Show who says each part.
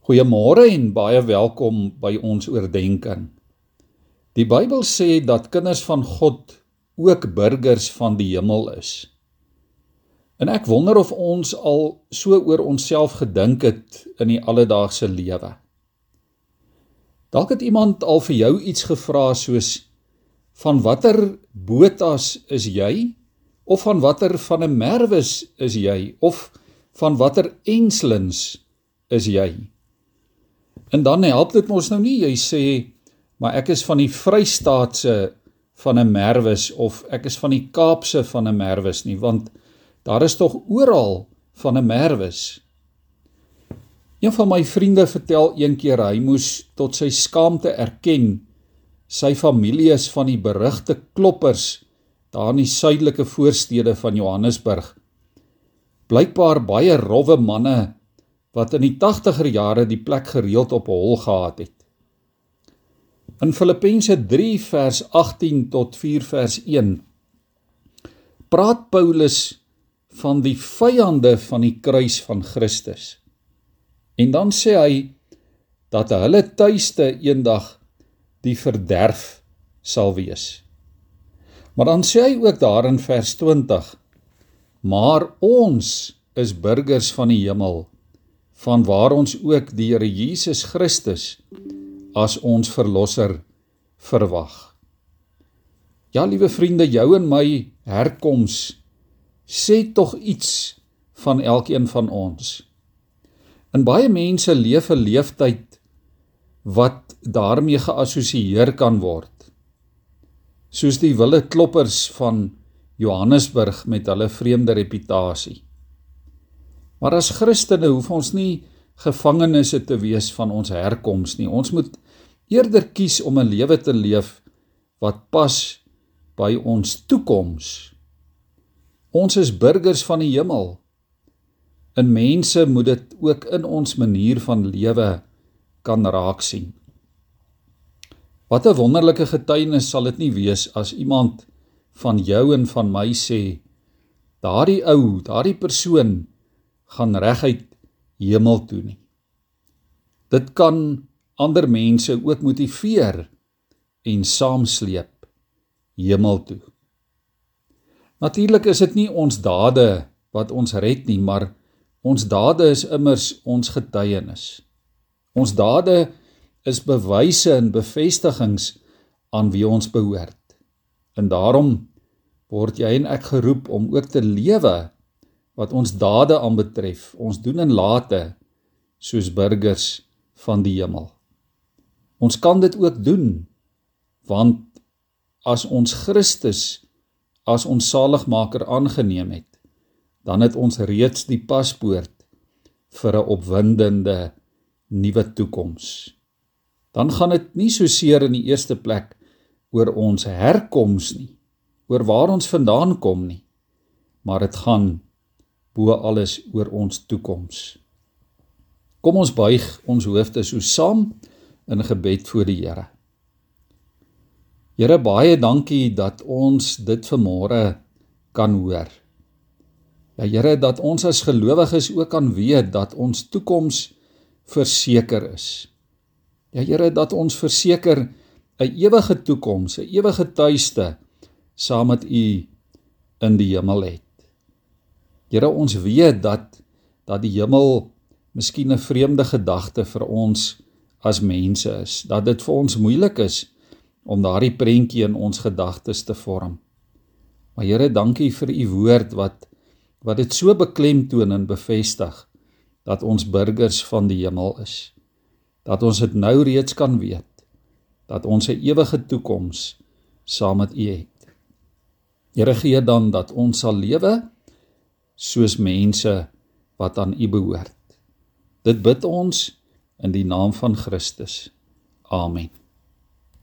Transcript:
Speaker 1: Goeiemôre en baie welkom by ons oordeenking. Die Bybel sê dat kinders van God ook burgers van die hemel is. En ek wonder of ons al so oor onsself gedink het in die alledaagse lewe. Dalk het iemand al vir jou iets gevra soos van watter botas is jy of van watter van 'n merwes is jy of van watter enslins is jy? En dan help dit mos nou nie jy sê maar ek is van die Vrystaatse van 'n Merwes of ek is van die Kaapse van 'n Merwes nie want daar is tog oral van 'n Merwes. Een van my vriende vertel eendag hy moes tot sy skaamte erken sy familie is van die berugte kloppers daar in die suidelike voorstede van Johannesburg. Blykbaar baie rowwe manne wat in die 80er jare die plek gereeld op hol gehad het. In Filippense 3 vers 18 tot 4 vers 1 praat Paulus van die vyande van die kruis van Christus. En dan sê hy dat hulle tuiste eendag die verderf sal wees. Maar dan sê hy ook daar in vers 20: Maar ons is burgers van die hemel van waar ons ook die Here Jesus Christus as ons verlosser verwag. Ja, liewe vriende, jou en my herkoms sê tog iets van elkeen van ons. In baie mense leef 'n leeftyd wat daarmee geassosieer kan word. Soos die wille kloppers van Johannesburg met hulle vreemde reputasie. Maar as Christene hoef ons nie gevangenes te wees van ons herkoms nie. Ons moet eerder kies om 'n lewe te leef wat pas by ons toekoms. Ons is burgers van die hemel. In mense moet dit ook in ons manier van lewe kan raak sien. Wat 'n wonderlike getuienis sal dit nie wees as iemand van jou en van my sê daardie ou, daardie persoon gaan reguit hemel toe nie. Dit kan ander mense ook motiveer en saamsleep hemel toe. Natuurlik is dit nie ons dade wat ons red nie, maar ons dade is immers ons getuienis. Ons dade is bewyse en bevestigings aan wie ons behoort. En daarom word jy en ek geroep om ook te lewe wat ons dade aanbetref, ons doen en late soos burgers van die hemel. Ons kan dit ook doen want as ons Christus as ons saligmaker aangeneem het, dan het ons reeds die paspoort vir 'n opwindende nuwe toekoms. Dan gaan dit nie so seer in die eerste plek oor ons herkoms nie, oor waar ons vandaan kom nie, maar dit gaan bo alles oor ons toekoms. Kom ons buig ons hoofde so saam in gebed voor die Here. Here baie dankie dat ons dit vanmôre kan hoor. Ja Here dat ons as gelowiges ook kan weet dat ons toekoms verseker is. Ja Here dat ons verseker 'n ewige toekoms, 'n ewige tuiste saam met U in die hemel het. Here ons weet dat dat die hemel miskien 'n vreemde gedagte vir ons as mense is, dat dit vir ons moeilik is om daardie prentjie in ons gedagtes te vorm. Maar Here, dankie vir u woord wat wat dit so beklemtoon en bevestig dat ons burgers van die hemel is. Dat ons dit nou reeds kan weet dat ons 'n ewige toekoms saam met u het. Here gee dan dat ons sal lewe soos mense wat aan U behoort. Dit bid ons in die naam van Christus. Amen.